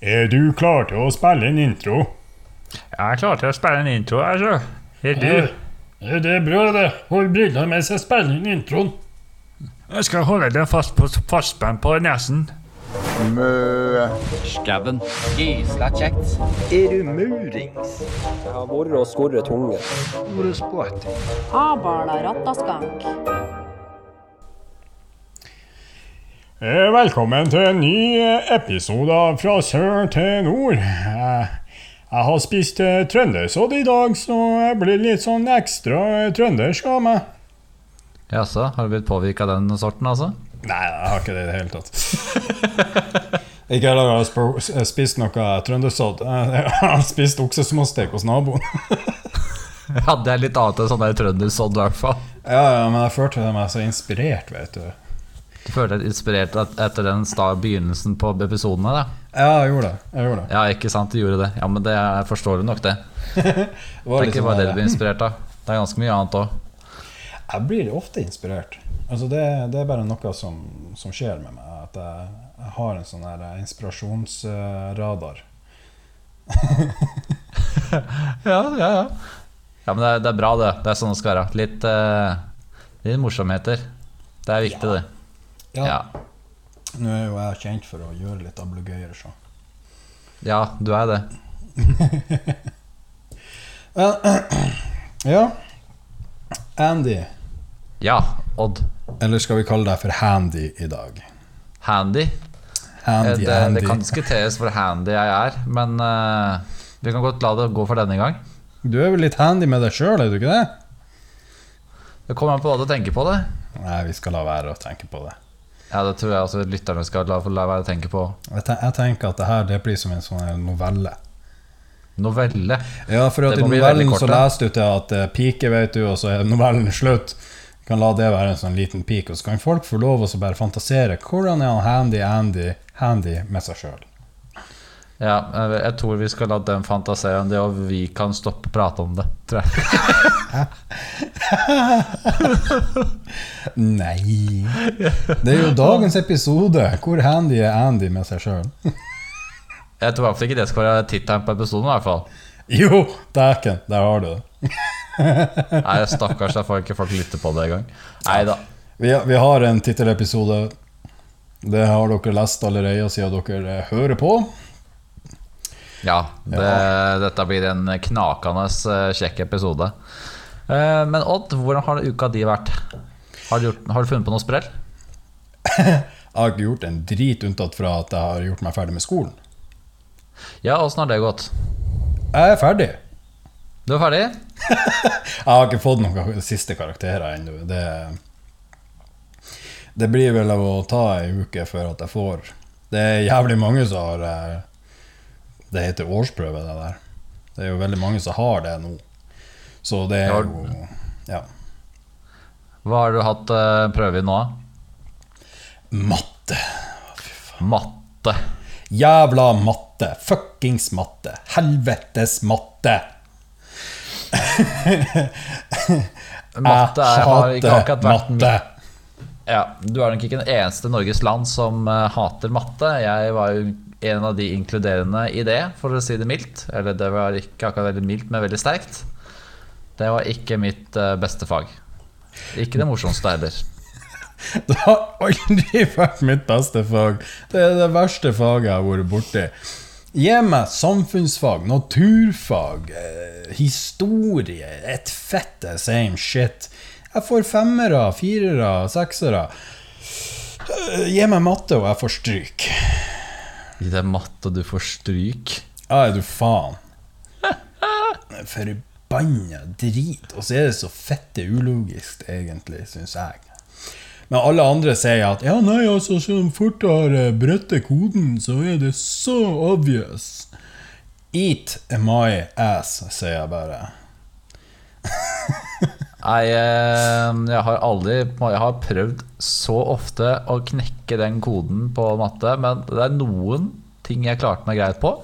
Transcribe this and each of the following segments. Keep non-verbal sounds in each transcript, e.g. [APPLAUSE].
Er du klar til å spille en intro? Jeg er klar til å spille en intro, altså. Er du? Ja, det er bra, det. Hold brillene mens jeg spiller inn introen. Jeg skal holde deg fast på fastspent på nesen. Mø. Skauen. Gysla kjekt. Er du murings? Jeg har vært og skorret tunge. Abala rattaskank. Eh, Velkommen til en ny eh, episode av Fra sør til nord. Eh, Jeg har spist eh, trøndersodd i dag, så jeg blir litt sånn ekstra eh, trøndersk av meg. Jaså, har du blitt påvirka av den sorten, altså? Nei, jeg har ikke det i det hele tatt. [LAUGHS] Ikke heller har jeg spist noe trøndersodd. Jeg har spist oksesmåstek hos naboen. [LAUGHS] Ja, det er litt annet enn sånn der trøndersodd, i hvert fall. Ja, ja, men jeg følte meg så inspirert, vet du. Følte deg inspirert etter den begynnelsen på episodene? da Ja, jeg gjorde det. Jeg gjorde det. Ja, ikke sant, du gjorde det. Ja, men det er du nok, det. [LAUGHS] Det Det er ikke bare det du blir inspirert av. Det er ganske mye annet òg. Jeg blir ofte inspirert. Altså det, det er bare noe som, som skjer med meg. At jeg, jeg har en sånn her inspirasjonsradar. [LAUGHS] Ja, ja, ja. Ja, men det er, det er bra, det. Det er sånn det skal være. Litt, uh, litt morsomheter. Det er viktig, det. Ja. Nå er jo jeg kjent for å gjøre litt ablegøyer, så. ja, du er det. [LAUGHS] Ja. Andy. Ja, Odd. Eller skal vi kalle deg for Handy i dag? Handy. Eh, Handy, det, Andy. det kan diskuteres hvor handy jeg er, men uh, vi kan godt la det gå for denne gang. Du er vel litt handy med deg sjøl, er du ikke det? Det kommer an på hva du tenker på det. Nei, vi skal la være å tenke på det. Ja, Det tror jeg også lytterne skal la, la være å tenke på. Jeg, ten jeg tenker at det her det blir som en sånn novelle. Novelle. Ja, for at i novellen så leste du til at det pike, vet du, og så er novellen slutt. Kan la det være en sånn liten pik, og så kan folk få lov å bare fantasere. Hvordan er han handy Andy handy med seg sjøl? Ja, jeg, tror vi skal la dem fantasere om det, og vi kan stoppe å prate om det. Tror jeg. [LAUGHS] Nei Det er jo dagens episode. Hvor handy er Andy med seg sjøl? [LAUGHS] Jeg tror i hvert fall ikke det skal være tittelen på episoden. i hvert fall Jo, dæken, der har du det. [LAUGHS] Nei, Stakkars, jeg får ikke folk lytte på det engang. Nei da. Vi, vi har en tittelepisode. Det har dere lest allerede siden dere hører på. Ja, det, dette blir en knakende eh, kjekk episode. Eh, Men Odd, hvordan har uka di vært? Har du, gjort, har du funnet på noe sprell? [LAUGHS] Jeg har ikke gjort en drit unntatt fra at jeg har gjort meg ferdig med skolen. Ja, åssen har det gått? Jeg er ferdig. Du er ferdig? [LAUGHS] Jeg har ikke fått noen siste karakterer ennå. Det, det blir vel å ta ei uke før at jeg får Det er jævlig mange som har eh, Det heter årsprøve, det der. Det er jo veldig mange som har det nå. Så det er jo Ja. Hva har du hatt eh, prøve i nå? Matte. Matte. Jævla matte. Fuckings matte. Helvetes matte. [LAUGHS] Matte er, har ikke akkurat vært matte. Ja, Du er nok ikke den eneste i Norges land som eh, hater matte. Jeg var jo en av de inkluderende i det, for å si det mildt. Eller det var ikke akkurat veldig mildt, men veldig sterkt. Det var ikke mitt eh, beste fag. Ikke det morsomste heller. [LAUGHS] Det har aldri vært mitt beste fag. Det er det verste faget jeg har vært borti. Gi meg samfunnsfag, naturfag, eh, historie, et fette same shit. Jeg får femmere, firere, seksere. Eh, Gi meg matte, og jeg får stryk. I det og du får stryk. Ja, er du faen. Forbanna drit. Og så er det så fette ulogisk, egentlig, syns jeg. Men alle andre sier at ja, nei, altså, så fort du har brutt koden, så er det så obvious. Eat my ass, sier jeg bare. [LAUGHS] Nei, eh, jeg har aldri Jeg har prøvd så ofte å knekke den koden på matte, men det er noen ting jeg klarte meg greit på.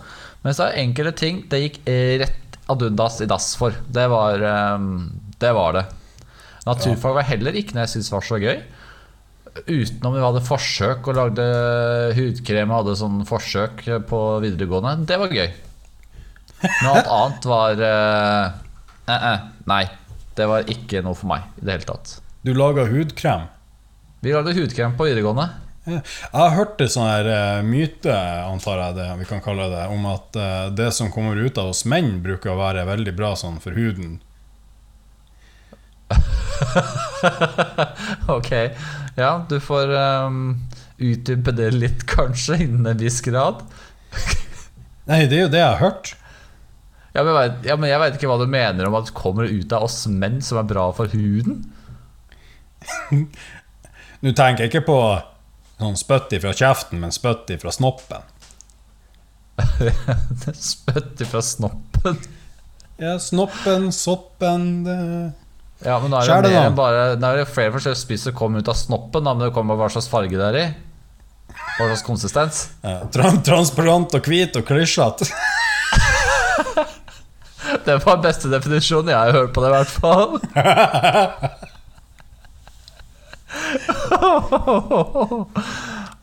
Mens det er enkelte ting det gikk rett ad undas i dass for. Det var eh, det. Var det. Naturfag var heller ikke noe jeg syntes var så gøy. Utenom vi hadde forsøk og lagde hudkrem og hadde sånn forsøk på videregående. Det var gøy. Men alt annet var uh, uh, uh, Nei. Det var ikke noe for meg i det hele tatt. Du laga hudkrem. Vi lagde hudkrem på videregående. Ja. Jeg har hørt en sånn her eh, myte, antar jeg det vi kan kalle det, om at eh, det som kommer ut av oss menn, bruker å være veldig bra sånn for huden. [LAUGHS] Ok. Ja, du får um, utdype det litt, kanskje, innen en viss grad. [LAUGHS] Nei, det er jo det jeg har hørt. Ja, men, jeg vet, ja, men jeg vet ikke hva du mener om at det kommer ut av oss menn som er bra for huden. [LAUGHS] Nå tenker jeg ikke på sånn spytt ifra kjeften, men spytt ifra snoppen. [LAUGHS] Spytt ifra snoppen. [LAUGHS] Ja, snoppen, soppen det... Ja, men da er det mer enn bare Da er det flere forskjellige spiss som kommer ut av snoppen, da, men det kommer hva slags farge det er i. Hva slags konsistens. Ja, transparent og hvit og klisjete. Det var beste definisjonen jeg har hørt på det, i hvert fall.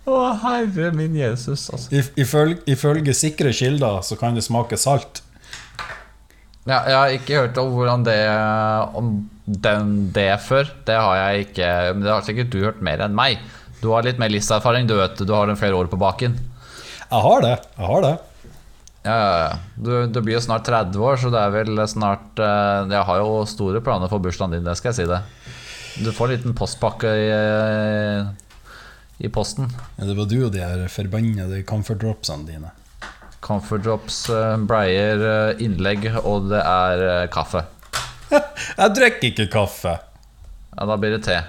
Å, herre min Jesus, altså. If- Ifølge, ifølge sikre kilder så kan det smake salt. Ja, jeg har ikke hørt om hvordan det Om den, det før. Det har jeg ikke. Men det har sikkert du hørt mer enn meg. Du har litt mer livserfaring, du vet. Du har den flere år på baken. Jeg har det. Jeg har det. Ja, ja, ja. Du, du blir jo snart 30 år, så det er vel snart eh, Jeg har jo store planer for bursdagen din, det skal jeg si det. Du får en liten postpakke i, eh, i posten. Ja, det var du og de her forbannede comfort dropsene dine. Comfort drops, eh, bleier, innlegg, og det er kaffe. [LAUGHS] Jeg drikker ikke kaffe. Ja, da blir det te.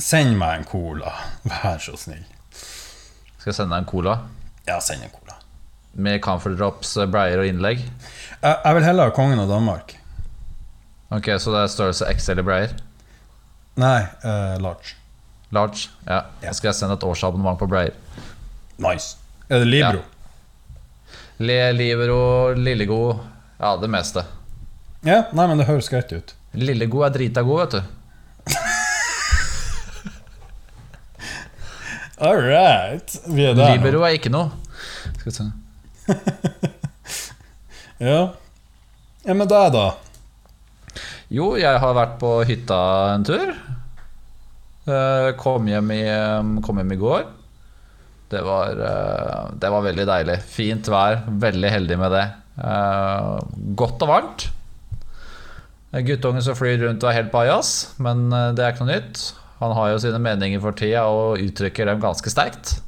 Send meg en cola. Vær så snill. Skal jeg sende deg en cola Ja, send en cola. med comfort drops, eh, bleier og innlegg? Jeg, jeg vil heller ha kongen av Danmark. Ok, så det er størrelse XL i bleier? Nei, uh, large. Large? Ja. Ja. Skal jeg sende et årsabonnement på bleier? Nice. Er det Libro? Le, Libro, Lillegod Ja, det meste. Ja. Nei, men det høres greit ut. Lillegod er drita god, vet du. All right. Vi er der Libero er ikke noe. Skal vi se. [LAUGHS] Ja. ja, men deg, da? Jo, jeg har vært på hytta en tur. Eh, Kom hjem i, kom hjem i går. Det var, eh, det var veldig deilig. Fint vær. Veldig heldig med det. Eh, Godt og varmt. Guttungen som flyr rundt og er helt bajas, men det er ikke noe nytt. Han har jo sine meninger for tida og uttrykker dem ganske sterkt.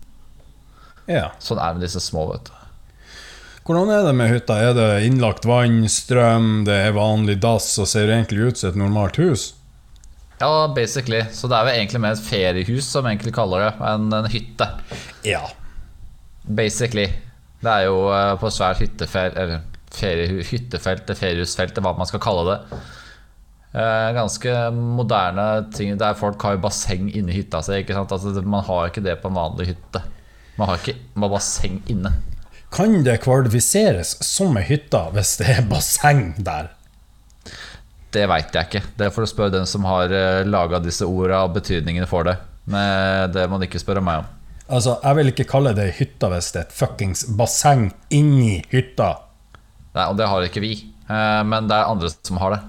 Ja. Sånn er det med disse små, vet du. Hvordan er det med hytta? Er det innlagt vann, strøm, det er vanlig dass, og ser egentlig ut som et normalt hus? Ja, basically. Så det er vel egentlig mer et feriehus, som egentlig kaller det, enn en hytte. Ja. Basically. Det er jo eh, på svært hyttefelt Eller ferie, hyttefelt, feriehusfelt, hva man skal kalle det. Eh, ganske moderne ting der folk har jo basseng inni hytta si. Altså, man har ikke det på en vanlig hytte. Man har ikke man har basseng inne. Kan det kvalifiseres som ei hytte hvis det er basseng der? Det veit jeg ikke. Det får du spørre den som har uh, laga disse orda og betydningene for det. Men det må du ikke spørre meg om. Altså, Jeg vil ikke kalle det hytta hvis det er et fuckings basseng inni hytta. Nei, Og det har ikke vi. Eh, men det er andre som har det.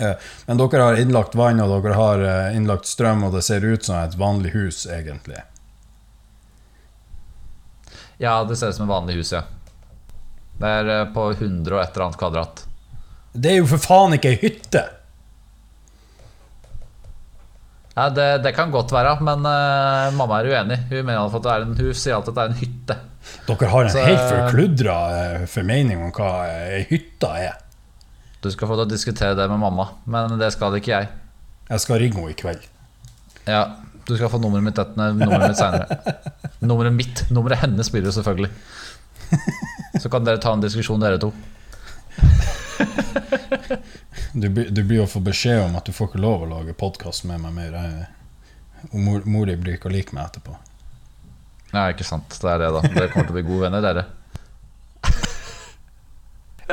Eh, Men dere har innlagt vann, og dere har eh, innlagt strøm, og det ser ut som et vanlig hus, egentlig. Ja, det ser ut som et vanlig hus, ja. Det er eh, på 100 og et eller annet kvadrat. Det er jo for faen ikke ei hytte! Ja, det, det kan godt være, men uh, mamma er uenig. Hun mener at det er en, hus, sier at det er en hytte. Dere har en Så, helt forkludra formening om hva ei hytte er. Du skal få til å diskutere det med mamma, men det skal ikke jeg. Jeg skal ringe henne i kveld. Ja, Du skal få nummeret mitt, et- nummeret mitt senere. Nummeret mitt. Nummeret hennes blir det selvfølgelig. Så kan dere ta en diskusjon, dere to. Du, du blir å få beskjed om at du får ikke lov å lage podkast med meg mer. Og mor, mor di blir ikke å like meg etterpå. Ja, ikke sant. Det er det, da. Dere kommer til å bli gode venner, dere.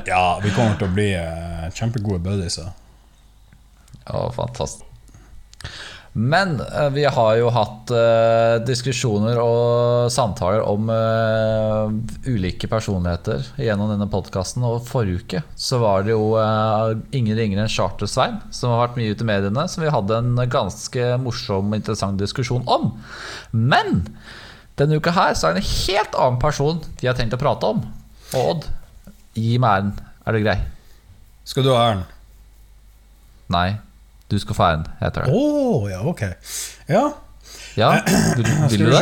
Ja, vi kommer til å bli eh, kjempegode buddies. ja. Fantastisk. Men eh, vi har jo hatt uh, diskusjoner og samtaler om ulike personligheter gjennom denne podkasten. Og forrige uke så var det jo ingen ringere enn Charter-Svein som har vært mye ute i mediene, som vi hadde en ganske morsom og interessant diskusjon om. Men denne uka her så er det en helt annen person vi har tenkt å prate om. Og Odd, gi meg æren. Er det grei? Skal du ha æren? Nei, du skal få æren, heter det. Å, oh, ja, ok. Ja, Ja, [CLEARS THROAT] du, vil du det?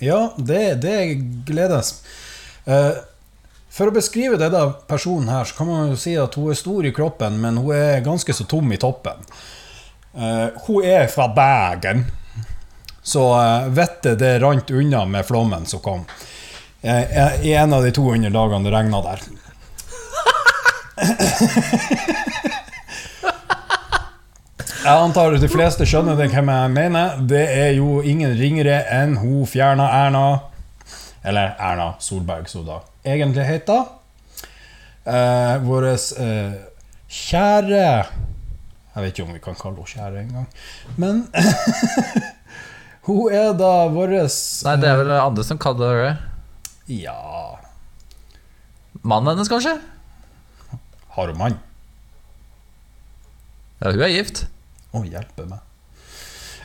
Ja, det, det gledes. Uh, for å beskrive denne personen her, så kan man jo si at hun er stor i kroppen, men hun er ganske så tom i toppen. Uh, hun er fra Bergen, så uh, vettet det rant unna med flommen som kom. I en av de 200 dagene det regna der. Jeg antar at de fleste skjønner det hvem jeg mener. Det er jo ingen ringere enn hun fjerna Erna. Eller Erna Solberg, som da egentlig heter. Eh, Vår eh, kjære Jeg vet ikke om vi kan kalle henne kjære engang. Men [LAUGHS] hun er da vår Nei, det er vel andre som kaller det Ja Mannen hennes, kanskje? Har hun mann? Ja, hun er gift. Å, hjelpe meg.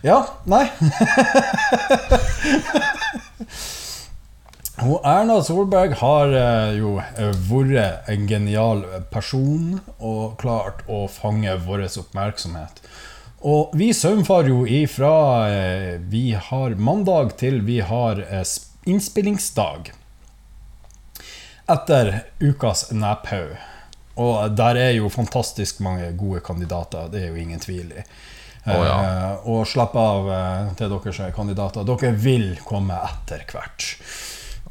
Ja, nei [LAUGHS] Hun Erna Solberg har eh, jo eh, vært en genial person og klart å fange vår oppmerksomhet. Og vi saumfarer jo ifra eh, vi har mandag til vi har innspillingsdag. Etter ukas Næphaug. Og der er jo fantastisk mange gode kandidater, det er jo ingen tvil i. Å, ja. Eh, og slapp av eh, til dere som er kandidater. Dere vil komme etter hvert.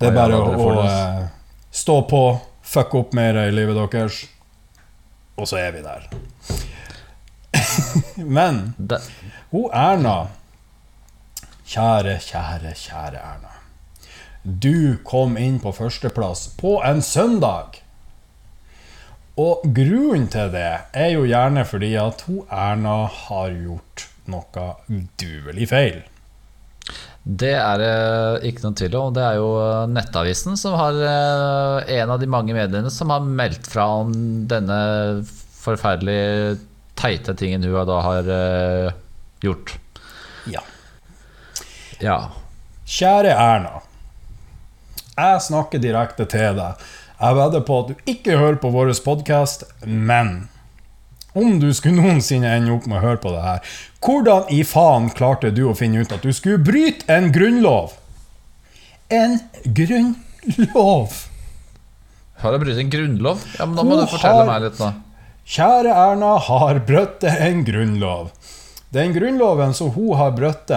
Det er bare oh, ja, å eh, stå på, fuck opp mer i livet deres, og så er vi der. [LAUGHS] Men hun Erna Kjære, kjære, kjære Erna. Du kom inn på førsteplass på en søndag. Og grunnen til det er jo gjerne fordi at hun Erna har gjort noe duvelig feil. det er ikke noe tvil om. Det er jo eh, Nettavisen som har eh, en av de mange mediene som har meldt fra om denne forferdelig teite tingen hun da har eh, gjort. Ja. Ja. Kjære Erna. Jeg snakker direkte til deg. Jeg vedder på at du ikke hører på vår podkast, men om du skulle [LAUGHS] noensinne ende opp med å høre på det her, hvordan i faen klarte du å finne ut at du skulle bryte en grunnlov? En grunnlov! Har jeg brutt en grunnlov? Ja, men Da må Hun du fortelle har- meg litt da. Kjære Erna har brøtt en grunnlov. Den grunnloven som hun har brøtt,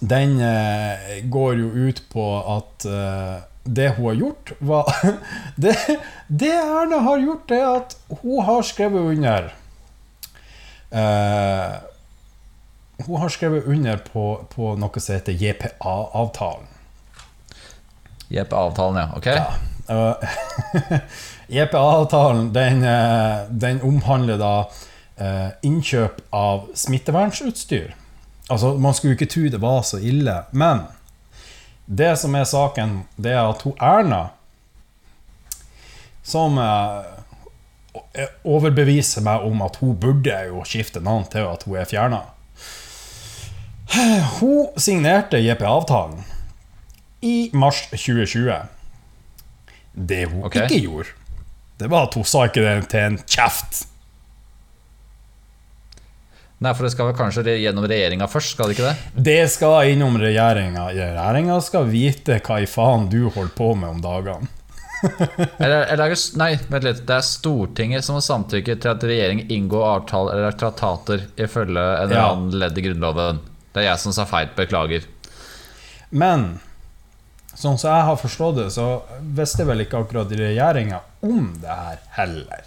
den eh, går jo ut på at eh, det hun har gjort, var [LAUGHS] det, det Erna har gjort, er at hun har skrevet under eh, Hun har skrevet under på, på noe som heter JPA-avtalen. JPA-avtalen, ja. Ok? Ja. [LAUGHS] JPA-avtalen den, den omhandler da eh, innkjøp av smittevernsutstyr. Altså, Man skulle ikke tro det var så ille, men det som er saken, det er at hun Erna Som eh, overbeviser meg om at hun burde jo skifte navn til at hun er fjerna. Hun signerte JP-avtalen i mars 2020. Det hun okay. ikke gjorde, det var at hun sa ikke det til en kjeft. Nei, for det skal vel kanskje gjennom regjeringa først, skal det ikke det? Det skal innom regjeringa. Regjeringa skal vite hva i faen du holder på med om dagene. [LAUGHS] Eller, eller er nei, vent litt. Det er Stortinget som må samtykke til at regjeringen inngår avtaler eller traktater ifølge en eller Ja. annen ledd i Grunnloven. Det er jeg som sa feil. Beklager. Men sånn som jeg har forstått det, så visste vel ikke akkurat regjeringa om det her heller.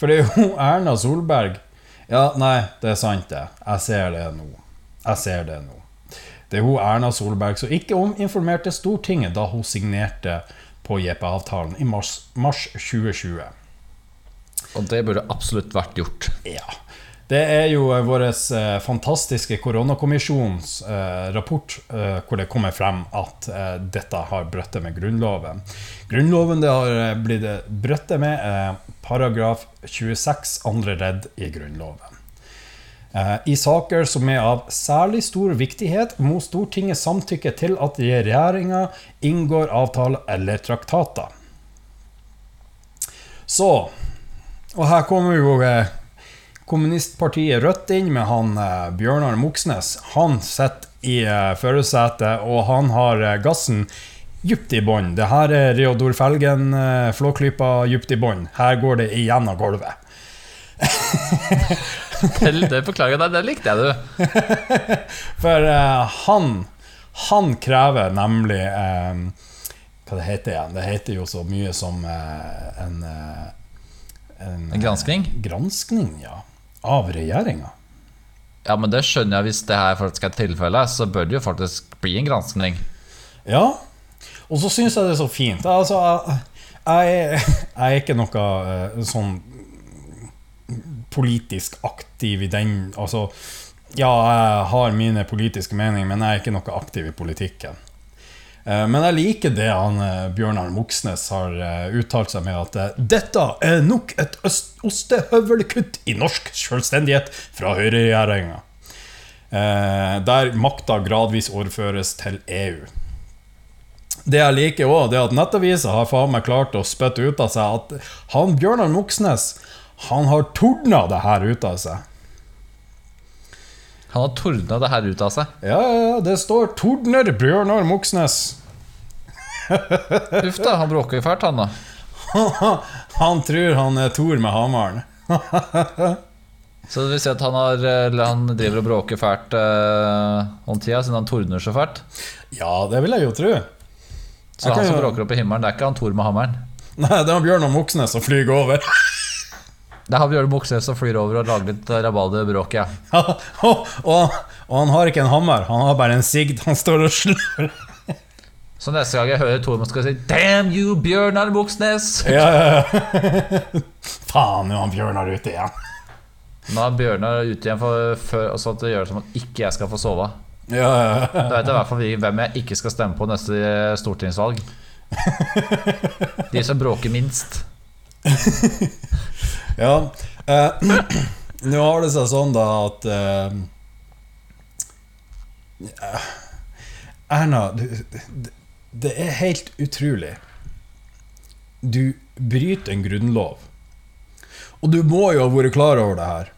For det er jo Erna Solberg Ja, nei, det er sant, det. Jeg ser det nå. Jeg ser det nå. Det er hun Erna Solberg som ikke informerte Stortinget da hun signerte på JP-avtalen i mars, mars 2020. Og det burde absolutt vært gjort. Ja. Det er jo eh, vår eh, fantastiske koronakommisjons eh, rapport hvor det kommer frem at dette har brøttet med Grunnloven. Grunnloven det har blitt brøttet med eh, paragraf 26 andre ledd i Grunnloven. I saker som er av særlig stor viktighet, må Stortinget samtykke til at regjeringa inngår avtale eller traktater. Så Og her kommer jo kommunistpartiet Rødt inn med han eh, Bjørnar Moxnes. Han sitter i eh, førersetet, og han har eh, gassen dypt i bånn. Det her er Reodor Felgen, Flåklypa dypt i bånn. Her går det igjen av gulvet. [LAUGHS] Det, beklager jeg, det likte jeg du. [LAUGHS] For uh, han Han krever nemlig eh, Hva det heter igjen? Det heter jo så mye som uh, en, uh, en En granskning? Granskning, ja. Av regjeringa. Ja, men det skjønner jeg hvis det her faktisk er tilfellet, så bør det jo faktisk bli en granskning. Ja. Og så syns jeg det er så fint. Altså, jeg, jeg, er- ikke noe eh, sånn politisk aktiv i den Altså, ja, jeg har mine politiske meninger, men jeg er ikke noe aktiv i politikken. Eh, Men jeg liker det han eh, Bjørnar Moxnes har eh, uttalt seg med, at dette er nok et ostehøvelkutt i norsk selvstendighet fra høyreregjeringa. Der makta gradvis overføres til EU. Det jeg liker også, er at Nettavisa har faen meg klart å spytte ut av seg at han Bjørnar Moxnes han har tordna det her ut av seg. Han har tordna det her ut av seg. Ja, ja, det står 'Tordner Bjørnar Moxnes'. Uff da, han bråker fælt, han da. [LAUGHS] han tror han er Tor med hammeren. [LAUGHS] Så det vil si at han, har, han driver og bråker fælt eh, om tida, siden han tordner så fælt. Ja, det vil jeg jo tro. Så Jeg han som jo- bråker opp i himmelen, det er ikke han Tor med hammeren. Nei, det er Bjørnar Moxnes som flyr over. [LAUGHS] Det er han Bjørn Moxnes som flyr over og lager litt rabalderbråk, [LAUGHS] ja. og, og, og han har ikke en hammer, han har bare en sigd [LAUGHS] han står og slår. Så neste gang jeg hører Tormod skal si 'Damn you, Bjørnar Moxnes', [LAUGHS] Ja, ja, ja. Faen, nå er han Bjørnar ute igjen. Nå er Bjørnar ute igjen for, og så det gjør det som at ikke jeg skal få sove. Ja, ja, ja. Da vet jeg i hvert fall hvem jeg ikke skal stemme på neste eh, stortingsvalg. De som bråker minst. Ja, eh, [CLEARS THROAT] nå har det seg sånn da at eh, Erna, du, det, det er helt utrolig. Du bryter en grunnlov. Og du må jo ha vært klar over det her.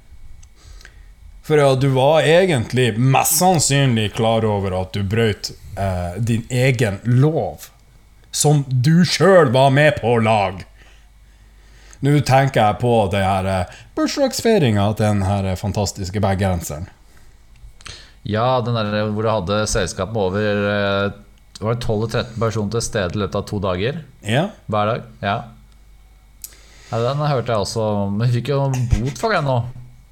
For ja, du var egentlig mest sannsynlig klar over at du brøt eh, din egen lov. Som du sjøl var med på å lage. Nå tenker jeg på det her eh, bursdagsfeiringa til den her eh, fantastiske bergenseren. Ja, den der hvor du hadde selskap med over eh, Var det 12-13 personer til stede i løpet av to dager? Ja. Hver dag? Ja. ja den hørte jeg også. Men hun fikk jo bot for det nå.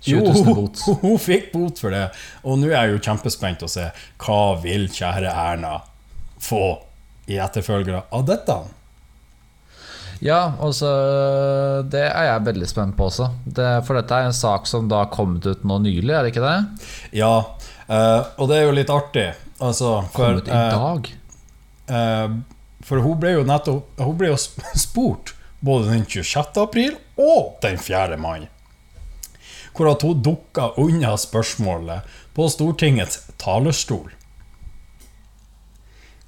20 000 bot. hun, [LAUGHS] hun fikk bot for det. Og nå er jeg jo kjempespent å se hva vil kjære Erna få i etterfølgere av dette. Ja, også, Det er jeg veldig spent på også. Det, for dette er en sak som da har kommet ut nå nylig, er det ikke det? Ja, uh, og det er jo litt artig. Altså, for, Kommet i dag? dag. uh, for hun ble jo nettopp Hun ble jo spurt både den 26. april og den 4. mai. Hvor at hun dukka unna spørsmålet på Stortingets talerstol.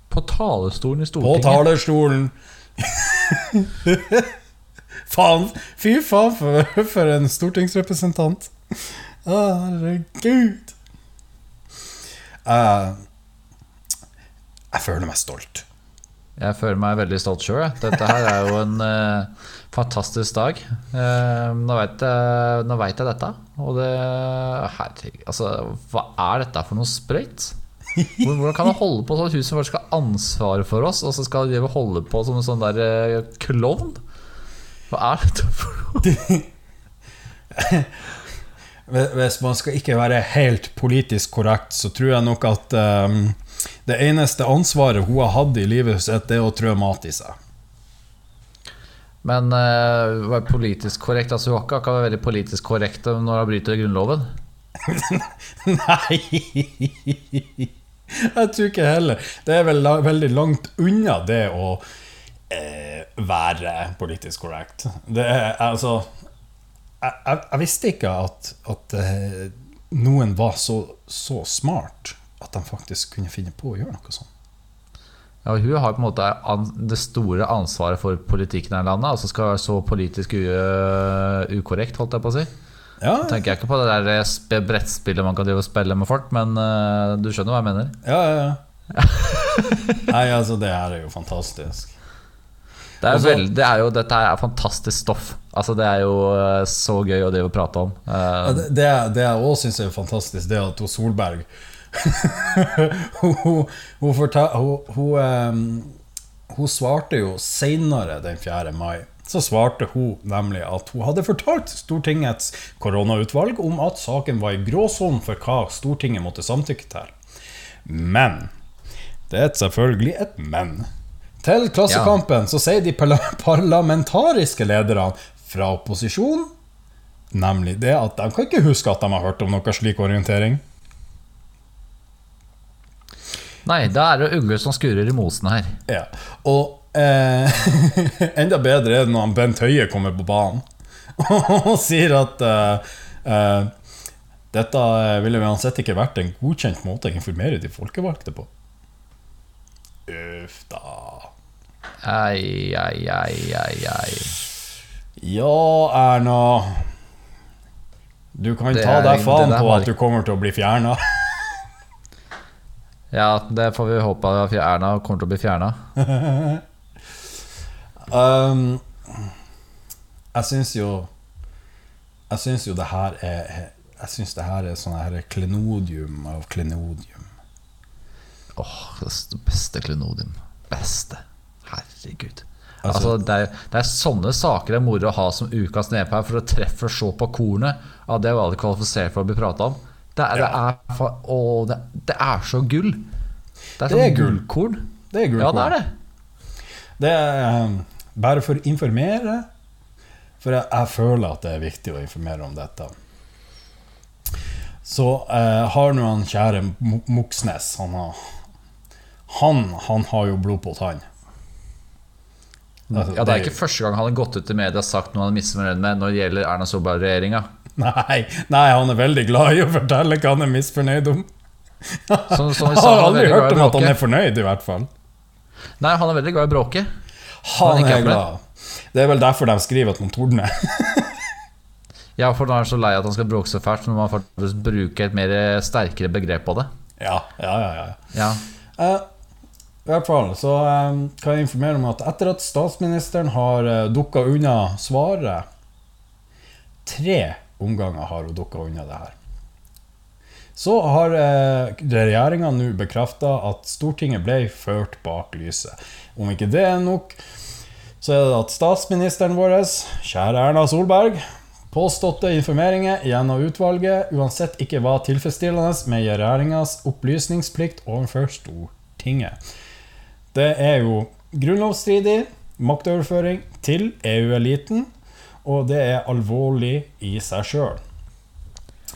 På talerstolen i Stortinget? På talerstolen! [LAUGHS] faen! Fy faen for, for en stortingsrepresentant. Herregud. Uh, jeg føler meg stolt. Jeg føler meg veldig stolt sjøl. Dette her er jo en uh, fantastisk dag. Uh, nå vet jeg, jeg dette. Og det Herregud, altså, hva er dette for noe sprøyt? [LAUGHS] Hvor- Hvordan kan han holde på sånn at huset vårt skal ha ansvaret for oss, og så skal de holde på som en sånn der eh, klovn? Hva er dette for noe? Hvis man skal ikke være helt politisk korrekt, så tror jeg nok at um, det eneste ansvaret hun har hatt i livet sitt, det er å trø mat i seg. Men uh, være politisk korrekt Altså, hun kan ikke være veldig politisk korrekt når hun bryter Grunnloven. [LAUGHS] Nei [LAUGHS] Jeg tror ikke heller. Det er vel veldig langt unna det å eh, være politisk korrekt. Det er altså Jeg, jeg, jeg visste ikke at, at eh, noen var så, så smart at de faktisk kunne finne på å gjøre noe sånt. Ja, hun har på en måte det store ansvaret for politikken her i landet, og så skal være så politisk u ukorrekt, holdt jeg på å si. Ja, Da tenker jeg ikke på det der sp- brettspillet man kan drive og spille med folk, men uh, du skjønner hva jeg mener? ja, ja. ja. [LAUGHS] Nei, altså, det her er jo fantastisk. Det er, veldig, det er jo, dette er fantastisk stoff. Altså, det er jo uh, så gøy å drive og prate om. Uh, det, det, det jeg òg syns er fantastisk, det er at Solberg [LAUGHS] hun, hun, hun, fortal, hun, hun, um, hun svarte jo senere den 4. mai. Så svarte hun nemlig at hun hadde fortalt Stortingets koronautvalg om at saken var i gråsonen for hva Stortinget måtte samtykke til. Men Det er selvfølgelig et men. Til Klassekampen så sier de parlamentariske lederne fra opposisjonen nemlig det at de kan ikke huske at de har hørt om noe slik orientering. Nei, da er det ugler som skurer i mosen her. Ja. Og eh, [LAUGHS] enda bedre er det når Bent Høie kommer på banen [LAUGHS] og sier at eh, eh, dette ville uansett ikke vært en godkjent måte å informere de folkevalgte på. Uff da. Ei, ei, ei, ei, ei. Ja, Erna. Du kan Det ta deg faen på at du kommer til å bli fjerna. [LAUGHS] Ja, det får vi håpe at Erna kommer til å bli fjerna. Um, jeg syns jo Jeg syns jo det her er Jeg syns det her er sånn her klenodium av klenodium. Åh, det beste klenodium. Beste. Herregud. Altså- Altså, det, er, det er sånne saker det er moro å ha som ukas nedpær, for å treffe så på kornet av det vi aldri kvalifisert for å bli prata om. Det er, det, er, å, det, det er så gull. Det er, sånn gull. gullkorn. Det er Ja, det er det. Det er um, bare for å informere, for jeg, jeg føler at det er viktig å informere om dette. Så eh, har nå han kjære Mo- Moxnes han, har, han, han har jo blod på tann. Altså, Ja, det er ikke første gang han har gått ut i media og sagt noe han er misfornøyd med når det gjelder Erna Solberg-regjeringa. Nei, nei, han er veldig glad i å fortelle hva han er misfornøyd om. Så, så vi [LAUGHS] Jeg har han aldri hørt om at han er fornøyd, i hvert fall. Nei, han er veldig glad i bråket. Han er glad. Det er vel derfor de skriver at man tordner. [LAUGHS] Ja, for nå er han så lei at han skal bråke så fælt, så må man faktisk bruke et mer sterkere begrep på det. Ja, ja, ja. ja. Ja. Uh, I hvert fall så eh, kan jeg informere om at etter at statsministeren har uh, dukka unna svaret Tre omganger har hun dukka unna det her. Så har uh, regjeringa nå bekrefta at Stortinget ble ført bak lyset. Om ikke det er nok, så er det at statsministeren vår, kjære Erna Solberg, påståtte informeringer gjennom utvalget uansett ikke var tilfredsstillende med regjeringas opplysningsplikt overfor Stortinget. Det er jo grunnlovsstridig maktoverføring til EU-eliten, og det er alvorlig i seg sjøl.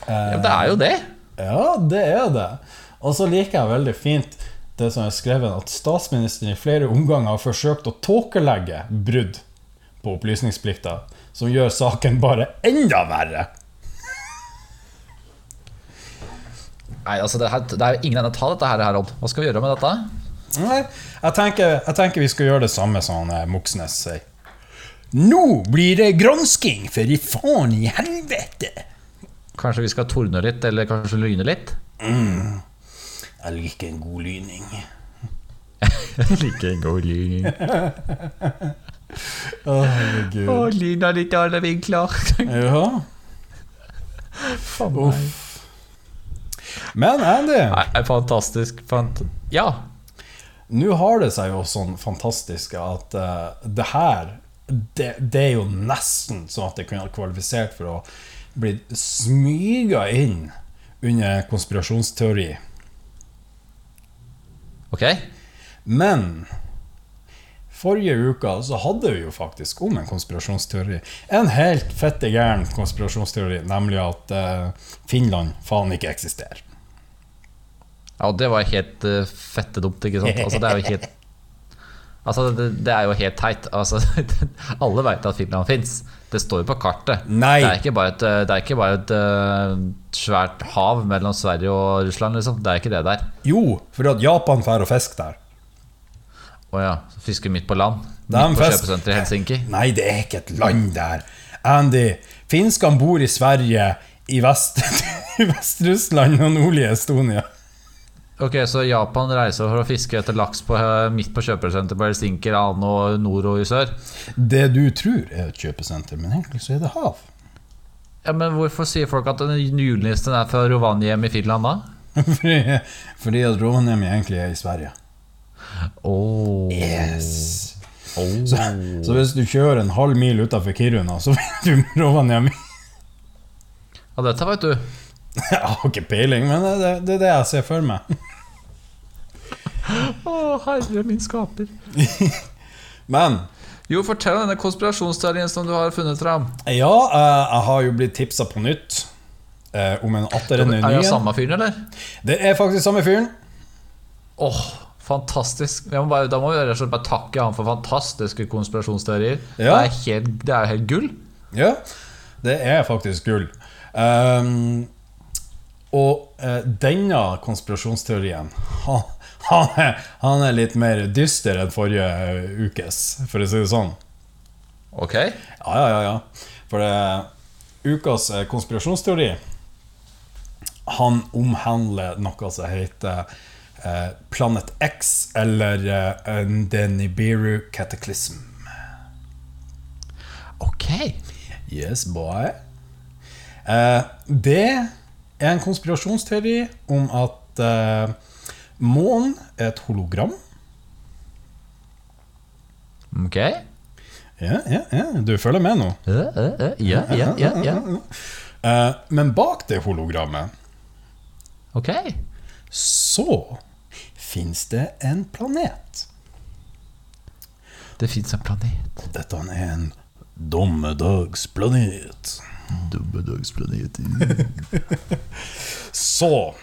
ja, det er jo det. Ja, det er det. Og så liker jeg veldig fint det som er skrevet, at statsministeren i flere omganger har forsøkt å tåkelegge brudd på opplysningsplikta, som gjør saken bare enda verre. Nei, altså det, her, det er jo ingen ende å ta dette her, Herod. Hva skal vi gjøre med dette? Nei, jeg tenker, jeg tenker vi skal gjøre det samme som eh, Moxnes sier. Nå blir det gransking, for i faen i helvete! Kanskje vi skal tordne litt, eller kanskje lyne litt? Jeg liker en god lyning. jeg liker en god lyning. [LAUGHS] Å, herregud. lyna litt i alle vinkler. Ja. Uff. Men Andy, Nei, fantastisk. Fant ja. nå har det seg jo sånn fantastisk at uh, det her det, det er jo nesten sånn at det kunne ha kvalifisert for å bli smyga inn under konspirasjonsteori. Ok. Men forrige uka så hadde vi jo faktisk om en konspirasjonsteori. En helt fette gæren konspirasjonsteori, nemlig at uh, Finland faen ikke eksisterer. Ja, og det var helt uh, fette dumt, ikke sant? Altså, det er jo helt [LAUGHS] Altså, det, det er jo helt teit. Altså, [LAUGHS] alle veit at Finland fins. Det står jo på kartet. Nei. Det er ikke bare et, det er ikke bare et uh, svært hav mellom Sverige og Russland, liksom. Det er ikke det der. Jo, for at Japan drar og fisker der. Å ja. Fisker midt på land. Midt på kjøpesenteret i Helsinki. [LAUGHS] Nei, det er ikke et land der. Andy, finskene bor i Sverige, i Vest- [LAUGHS] i Vest-Russland og nordlige Estonia. Ok, Så Japan reiser for å fiske etter laks på, eh, midt på kjøpesenteret på Helsinki, annen og nord og i sør? Det du tror er et kjøpesenter, men egentlig så er det hav. Ja, Men hvorfor sier folk at julenissen er fra Rovaniemi i Finland da? Fordi, [LAUGHS] fordi at Rovaniemi egentlig er i Sverige. Oh. Yes. Så, så hvis du kjører en halv mil utafor Kiruna, så vet du Rovaniemi. Ja, dette vet du. [LAUGHS] Jeg har ikke peiling, men det, det, det er det jeg ser for meg. Å, herre min skaper. [LAUGHS] Men Jo, fortell denne konspirasjonsteorien som du har funnet fram. ja, eh, jeg har jo blitt tipsa på nytt eh, om en atter en ny Er det en. samme fyren, eller? Det er faktisk samme fyren. Åh, fantastisk. Jeg må bare, da må vi rett og slett bare takke han for fantastiske konspirasjonsteorier. Ja. Det, er helt, det er helt gull. Ja, det er faktisk gull. Ehm, og eh, denne konspirasjonsteorien han, han, er, han er litt mer dyster enn forrige eh, ukes, for å si det sånn. Ok. Ja, ja, ja. ja. For det, ukas eh, konspirasjonsteori Han omhandler noe som heter eh, Planet X, eller eh, The Nibiru Cataclysm. Ok. Yes, boy. Eh, det en konspirasjonsteori om at uh, månen er et hologram. Ok. Ja, ja, ja, du følger med nå. Ja, ja, ja, ja, ja, ja. Eh, men bak det hologrammet Ok. så fins det en planet. Det fins en planet. Dette er en dommedagsplanet. [LAUGHS] Så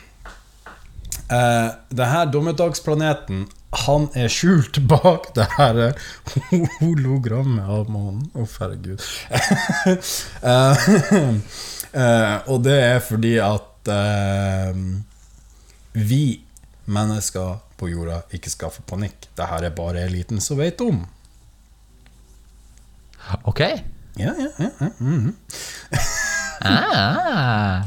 eh, det her dommedagsplaneten Han er skjult bak det her eh, [LAUGHS] hologrammet av månen. Å, herregud. [LAUGHS] eh, eh, og det er fordi at eh, vi mennesker på jorda ikke skal få panikk. Det her er bare eliten som vet om. Ok. Ja, ja, ja, Mm -hmm. Ah.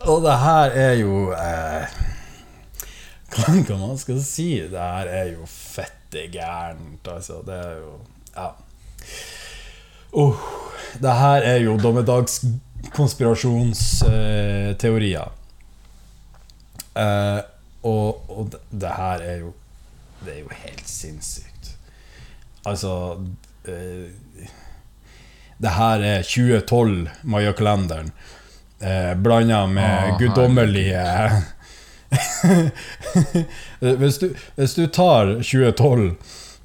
Og det her er jo eh, Hva man skal si? Det her er jo fette gærent, altså. Det er jo Ja. Oh, det her er jo dommedagskonspirasjonsteorier. Eh, og, og det, det her er jo Det er jo helt sinnssykt. Altså eh, Det her er 2012, Maya-kalenderen. Eh, Blanda med oh, guddommelige [LAUGHS] hvis, du, hvis du tar 2012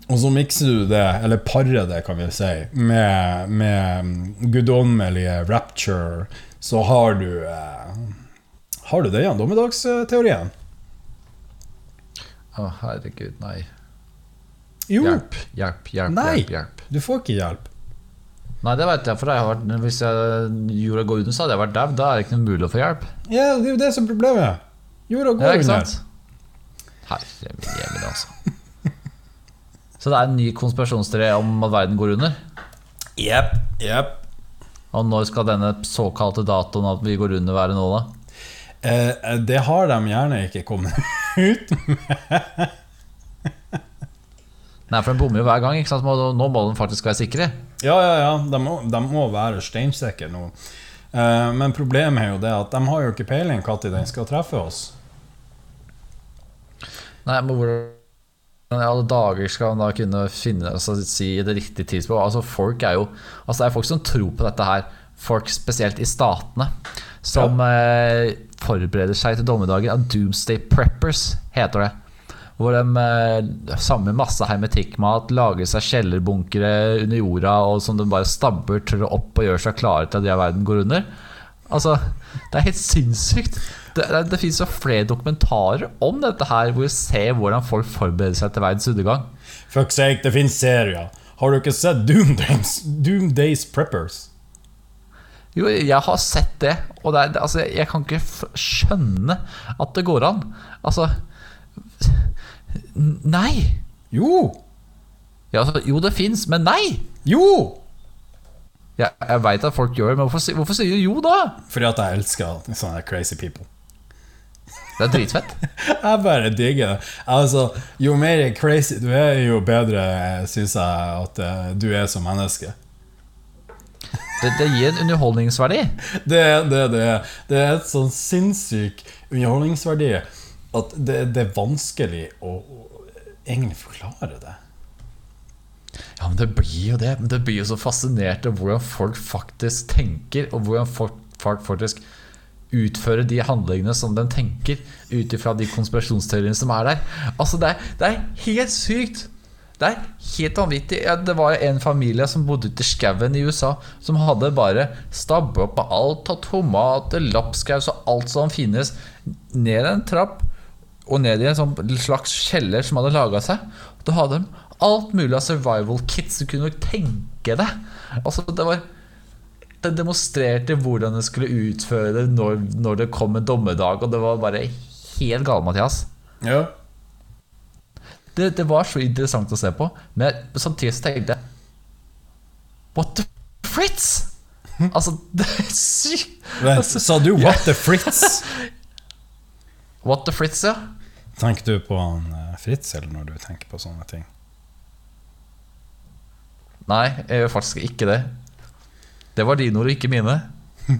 og så mikser du det, eller parer det, kan vi si, med, med guddommelige rapture, så har du eh, Har du det igjen, dommedagsteorien? Å, herregud, nei. Jo! Hjelp, hjelp, hjelp. Nei. hjelp, hjelp. Du får ikke hjelp. Nei, det vet jeg, for jeg har vært, hvis jeg, jorda går under, så hadde jeg vært dau. Da er det ikke noe mulig å få hjelp. Ja, det er jo det som er problemet. Jorda går Ja, ikke under. sant? Herre min jemini, altså. [LAUGHS] Så det er en ny konspirasjonsteori om at verden går under? Jepp, jepp. Og når skal denne såkalte datoen at vi går under være nå, da? Eh, det har de gjerne ikke kommet [LAUGHS] ut med. Nei, for den bommer jo hver gang. ikke sant? Nå må den faktisk være sikre. Ja, ja, ja. De må, de må være steinsikre nå. Eh, men problemet er jo det at de har jo ikke peiling når den skal treffe oss. Nei, men hvordan i alle dager skal man da kunne finne altså, si det riktige tidspunkt? Altså, folk er jo Altså, det er folk som tror på dette her. Folk spesielt i statene som eh, forbereder seg til dommedagen. Doomsday Preppers heter det. Hvor de eh, samler masse hermetikkmat, lager seg kjellerbunkere under jorda og som de bare stabber trå opp og gjør seg klare til at de av verden går under. Altså, Det er helt sinnssykt. Det, det, det finnes jo flere dokumentarer om dette her, hvor vi ser hvordan folk forbereder seg til verdens undergang. Fuck sake, det finnes serier. Har du ikke sett Doomdays, Doomdays Preppers? Jo, jeg har sett det, og det er, det, altså, jeg kan ikke skjønne at det går an. Altså Nei! Jo! Ja, altså, jo, det fins, men nei! Jo! Jeg, jeg veit at folk gjør det, men hvorfor, hvorfor sier du jo da? Fordi at jeg elsker sånne crazy people. Det er dritfett. [LAUGHS] Jeg bare digger det. Altså, jo mer crazy du er, jo bedre syns jeg at eh, du er som menneske. Det, det gir en underholdningsverdi. Det, det, det, det er et sånn sinnssyk underholdningsverdi at det, det er vanskelig å egentlig forklare det. Ja, men det blir jo det. Men det blir jo så fascinert av hvordan folk faktisk tenker, og hvordan folk, faktisk utfører de handlingene som de tenker, ut ifra de konspirasjonsteoriene som er der. Altså, det er, det er helt sykt. Det er helt vanvittig. Ja, det var en familie som bodde ute i skauen i USA, som hadde bare stabba opp alt av tomater, lapskaus og alt som finnes, ned en trapp og ned i en sånn slags kjeller som hadde laga seg. Da hadde de alt mulig av survival kits du kunne tenke deg. Altså, det var Det demonstrerte hvordan de skulle utføre det når, når det kom en dommedag, og det var bare helt gale, Mathias. Ja. Det, det var så interessant å se på, men samtidig så tenkte jeg What the Fritz? [LAUGHS] Altså, det er sykt. Men, sa du 'what the [LAUGHS] Fritz'? What the Fritz, ja. Tenker du på han eh, Fritz, eller når du tenker på sånne ting? Nei, jeg gjør faktisk ikke det. Det var dine ord, ikke mine. [LAUGHS]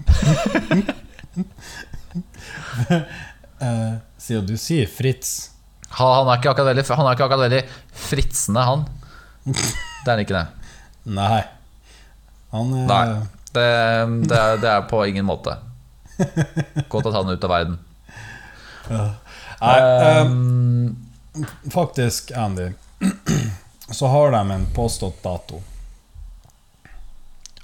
uh, siden du sier Fritz Han, han, er ikke akkurat veldig, han er ikke akkurat veldig fritsende, han. Det er han ikke, det. Nei. Han er Nei. Det, det, er, det er på ingen måte. Godt å ta den ut av verden. Nei, eh, Um, faktisk, Andy, [CLEARS THROAT] så har de en påstått dato.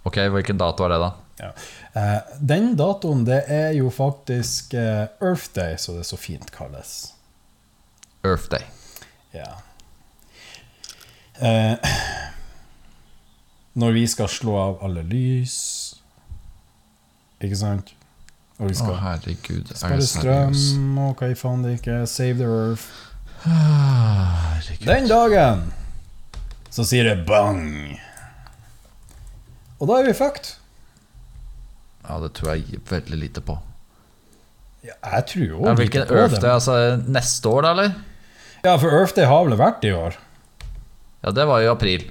ok, hvilken dato er det, da? Ja. Uh, den datoen, det er jo faktisk uh, Earth Day, så det så fint kalles. Earth Day. Ja. Uh, [CLEARS THROAT] når vi skal slå av alle lys Ikke sant? Og vi Å, herregud. Er det strøm og hva i faen det ikke er. Save the earth. Herregud. Den dagen så sier det bang. Og da er vi fucked. Ja, det tror jeg veldig lite på. Ja, jeg tror jo Ja, lite hvilken på Earth det. er? Altså neste år, da, eller? Ja, for Earth Day har vel vært i år? Ja, det var i april.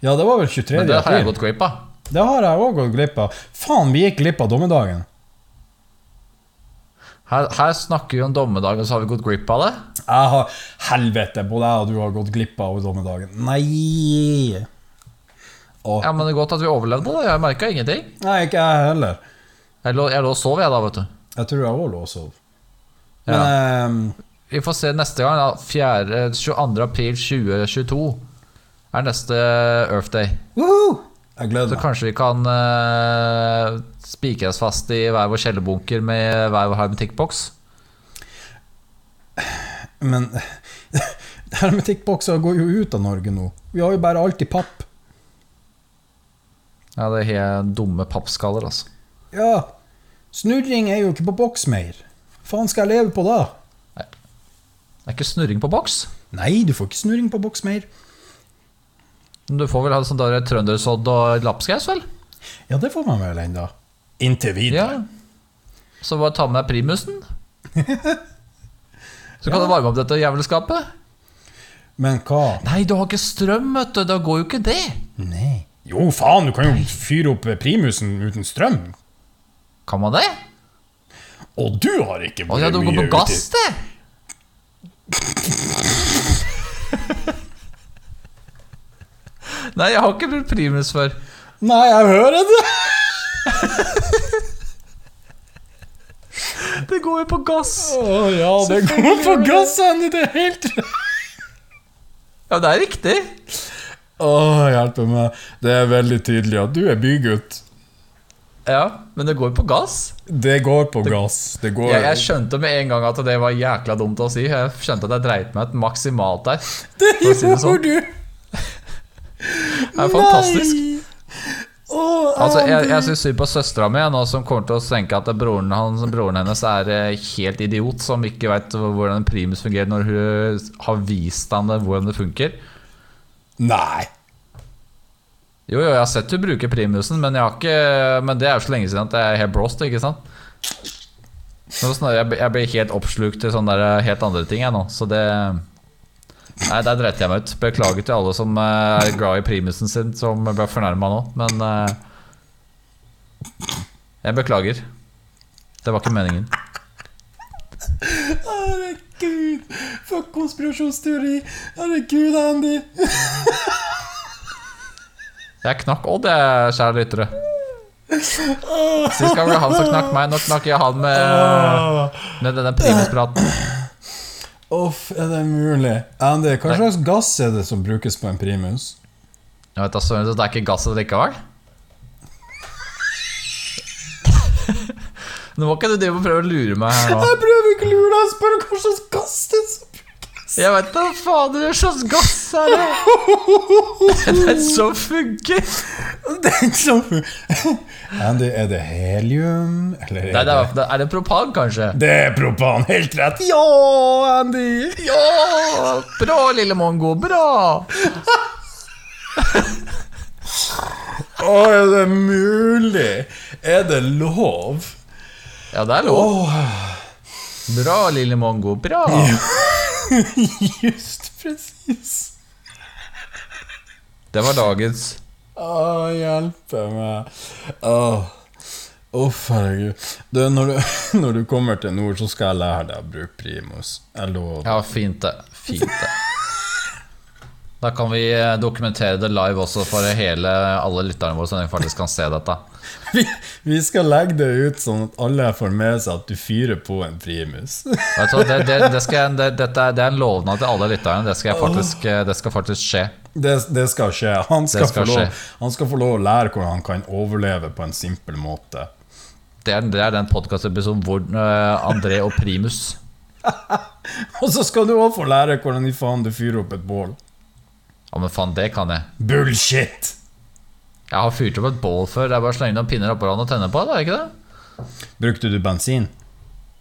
Ja, det var vel 23. Men det har jeg gått glipp av. Det har jeg òg gått glipp av. Faen, vi gikk glipp av dommedagen. Her, her snakker vi om dommedagen, og så har vi gått glipp av det. Jeg har Helvete, både jeg og du har gått glipp av dommedagen. Nei! Og, Ja, Men det er godt at vi overlevde det. Jeg merka ingenting. Nei, ikke jeg heller. Jeg lå, jeg lå og sov, jeg, da, vet du. Jeg tror jeg òg lå og sov. Men ehm, Vi får se neste gang. da 4, 22. april 2022 er neste Earth Day. woohoo! Så kanskje vi kan uh, spikre oss fast i hver vår kjellerbunker med hver vår hermetikkboks. Men [LAUGHS] hermetikkbokser går jo ut av Norge nå. Vi har jo bare alt i papp. Ja, det er helt dumme pappskaller, altså. Ja, snurring er jo ikke på boks mer. Faen skal jeg leve på da? Nei. Det er ikke snurring på boks. Nei, du får ikke snurring på boks mer. Du får vel ha sånn der trøndersodd og lapskaus, vel? Ja, det får man vel ennå. Inntil videre. Ja. Så bare ta med deg primusen. [LAUGHS] Så kan du varme opp dette jævelskapet. Men hva? Nei, du har ikke strøm, vet du. Da går jo ikke det. Nei. Jo, faen, du kan jo fyre opp primusen uten strøm. Kan man det? Og du har ikke Å ja, du går på gass, det. [LAUGHS] Nei, jeg har ikke brukt primus før. Nei, jeg hører det! Det går jo på gass. Å ja, det går på gass, Andy. Det er helt Ja, det er riktig. Å, hjelpe meg. Det er veldig tydelig at du er bygutt. Ja, men det går på gass. Det går på gass. Det går Jeg, jeg skjønte med en gang at det var jækla dumt å si. Jeg skjønte at jeg dreit meg ut maksimalt der. Det gjorde si det sånn. du! Det er fantastisk. Oh, Altså, jeg, jeg syns synd på søstera mi, som kommer til å tenke at broren, han, broren hennes er eh, helt idiot, som ikke veit hvordan en primus fungerer, når hun har vist ham hvordan det funker. Nei. Jo, jo, jeg har sett hun bruke primusen, men, jeg har ikke, men det er jo så lenge siden at jeg er helt blåst, ikke sant? Nå Jeg, jeg blir helt oppslukt til sånne der, helt andre ting, jeg nå, så det Nei, der dreit jeg meg ut. Beklager til alle som eh, er glad i primusen sin, som ble fornærma nå, men eh, Jeg beklager. Det var ikke meningen. Herregud. Fuck konspirasjonsteori. Herregud, Andy. Jeg knakk Odd, jeg, kjære lyttere. Sist gang var det han som knakk meg. Nå knakker jeg han med, med denne primuspraten. Uff, er det mulig? Andy, hva slags gass er det som brukes på en primus? Jeg vet da søren, Det er ikke gasset likevel? [LAUGHS] Nå må ikke du drive og prøve å lure meg her nå. Jeg prøver ikke å lure deg, jeg spør hva slags gass det er som Jeg vet da fader hva slags gass er det Den som funker. Det er ikke sånn Andy, er det helium? Eller er, Nei, det det, er, er det propan, kanskje? det er propan. Helt rett. Ja, Andy! Ja! Bra, lille mongo. Bra! Å, er det mulig? Er det lov? Ja, det er lov. Bra, lille mongo. Bra. [LAUGHS] Just presis. Det var dagens. Å, hjelpe meg. Åh. Uff, herregud. Du, når, du, [LAUGHS] når du kommer til nord, så skal jeg lære deg å bruke primus. Jeg lover. Ja, fint det. Fint det. Da kan vi eh, dokumentere det live også for hele, alle lytterne våre, så de faktisk kan se dette. Vi, vi skal legge det ut sånn at alle får med seg at du fyrer på en primus. Hva, det, det, det, skal, det, er, en lovnad til alle lytterne. Det skal, faktisk, eh, det skal faktisk skje. Det, det skal skje. Han skal, skal få lov, skje. han skal få lov å lære hvordan han kan overleve på en simpel måte. Det er, det er den podkastepisoden hvor uh, André og Primus [LAUGHS] Og så skal du òg få lære hvordan i faen du fyrer opp et bål. Ja, men faen, det kan jeg. Bullshit! Jeg har fyrt opp et bål før. Det er bare å slenge noen pinner oppå hverandre og tenne på. Det er ikke det? Brukte du bensin?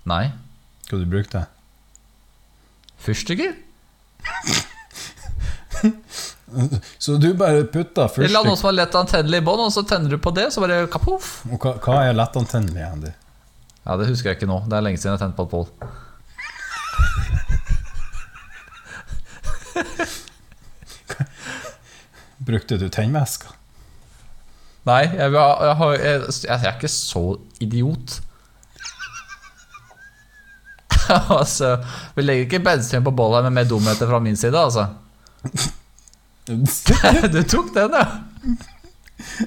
Nei. Hva du brukte Fyrstikker? [LAUGHS] Så du bare putta fyrstikker la noe som er lett antennelig i bånn, og så tenner du på det, så bare kapoff. Og hva, hva er lettantennelig, Andy? Ja, det husker jeg ikke nå. Det er lenge siden jeg tente på et bål. [LAUGHS] Brukte du tennvæske? Nei, jeg, jeg, jeg, jeg, jeg er ikke så idiot. [LAUGHS] altså, vi legger ikke bensin på bollet med mer dumheter fra min side, altså. [LAUGHS] du tok den, ja.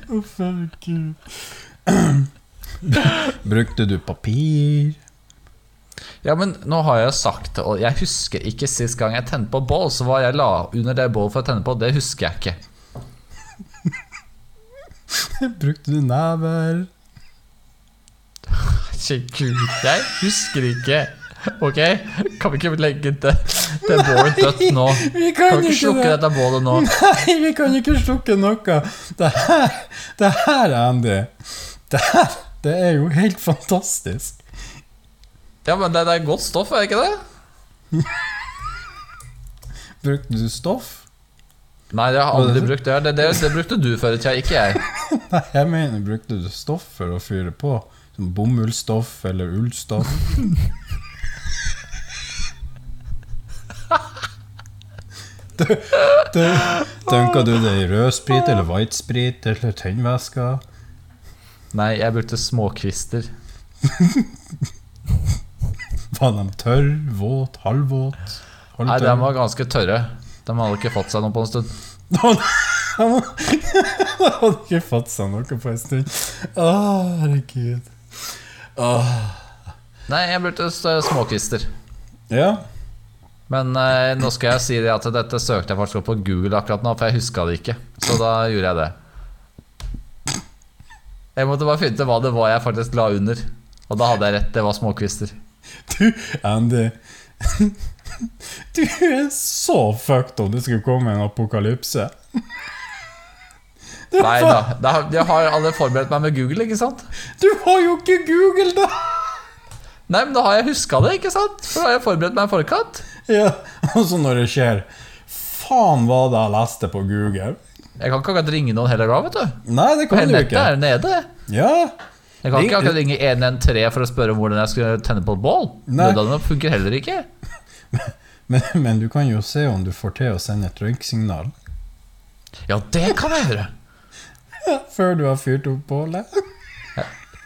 Uff, herregud. Brukte du papir? Ja, men nå har jeg jo sagt det, og jeg husker ikke sist gang jeg tente på bål, så hva jeg la under det bålet for å tenne på, det husker jeg ikke. [LAUGHS] Brukte du never? [LAUGHS] Herregud, jeg husker ikke. Ok? Kan vi ikke legge det, det bålet dødt nå? Vi Kan kan vi ikke slukke det! dette bålet nå? Nei, vi kan ikke slukke noe. Det her, det her Andy Det her, det er jo helt fantastisk. Ja, men det, det er godt stoff, er det ikke det? [LAUGHS] Brukte du stoff? Nei, det har jeg aldri brukt. Det, det, det, brukte du før i tida, ikke jeg. [LAUGHS] Nei, jeg mener, brukte du stoff for å fyre på? Som bomullsstoff eller ullstoff? Du, du, Dunka du det i rødsprit eller whitesprit eller tennvæske? Nei, jeg brukte småkvister. Var de tørr, våt, halvvåt? Nei, de var ganske tørre. De hadde ikke fått seg noe på en stund. [LAUGHS] De hadde ikke fått seg noe på en stund. Å, herregud. Nei, jeg brukte småkvister. Ja. Men eh, nå skal jeg si det at dette søkte jeg faktisk opp på Google akkurat nå, for jeg huska det ikke. Så da gjorde jeg det. Jeg måtte bare finne ut hva det var jeg faktisk la under. Og da hadde jeg rett, det var småkvister. Du, Andy [LAUGHS] [LAUGHS] Du er så fucked om det skulle komme en apokalypse. [LAUGHS] Det Nei da, da har- jeg har alle forberedt meg med Google, ikke sant? Du har jo ikke Google, da! Nei, men da har jeg huska det, ikke sant? For da har jeg forberedt meg i forkant. Ja, [LAUGHS] Og så når det skjer Faen hva det jeg leste på Google. Jeg kan ikke akkurat ringe noen heller da, vet du. Nei, det kan du ikke. er nede. Ja, Jeg kan Ring- ikke akkurat ringe 113 for å spørre om hvordan jeg skal tenne på et bål. Nei. Nødene funker heller ikke. [LAUGHS] men, men du kan jo se om du får til å sende et røyksignal Ja, det kan jeg gjøre. [LAUGHS] før du har fyrt opp bålet.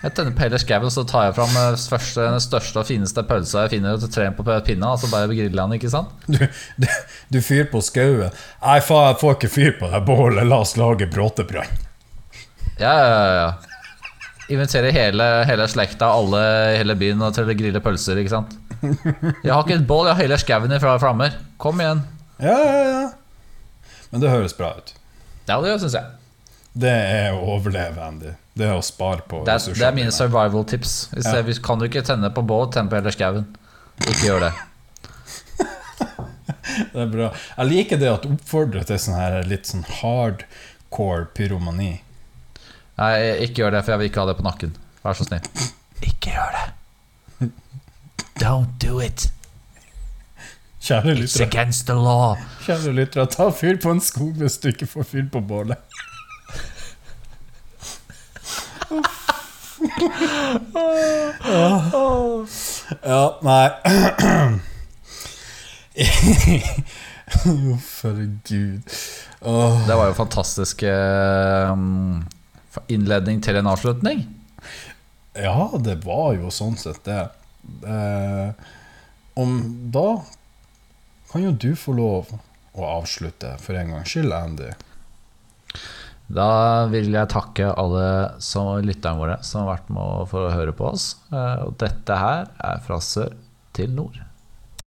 Jeg tenner på hele skauen, så tar jeg fram eh, første, den største og fineste pølsa jeg finner, og trer på pinna, og så bare griller den, ikke sant? Du, du, du fyrer på skauen. Nei, faen, jeg får ikke fyr på det bålet. La oss lage bråtebrann. Ja, ja, ja, ja. Invitere hele, hele slekta, alle i hele byen, og til å grille pølser, ikke sant? Jeg har ikke et bål, jeg har hele skauen fra flammer. Kom igjen. Ja, ja, ja. Men det høres bra ut. Ja, det syns jeg. Det er å overleve, Andy. Det er å spare på Det er, det er mine dine. survival tips. Hvis Ja. kan du ikke tenne på bål, tenn på hele skauen. Ikke gjør det. [LAUGHS] Det er bra. Jeg liker det at du oppfordrer til sånn her litt sånn hardcore pyromani. Nei, ikke gjør det, for jeg vil ikke ha det på nakken. Vær så snill. Ikke gjør det. Don't do it. Kjære It's lyttere, against the law. kjære lyttere, ta fyr på en skog hvis du ikke får fyr på bålet. Ja, nei Uff, herregud. Oh. Det var jo fantastisk eh, innledning til en avslutning. Ja, det var jo sånn sett det. Eh, om da kan jo du få lov å avslutte for en gangs skyld, Andy. Da vil jeg takke alle som, lytterne våre som har vært med for å høre på oss. Eh, Og dette her er fra sør til nord.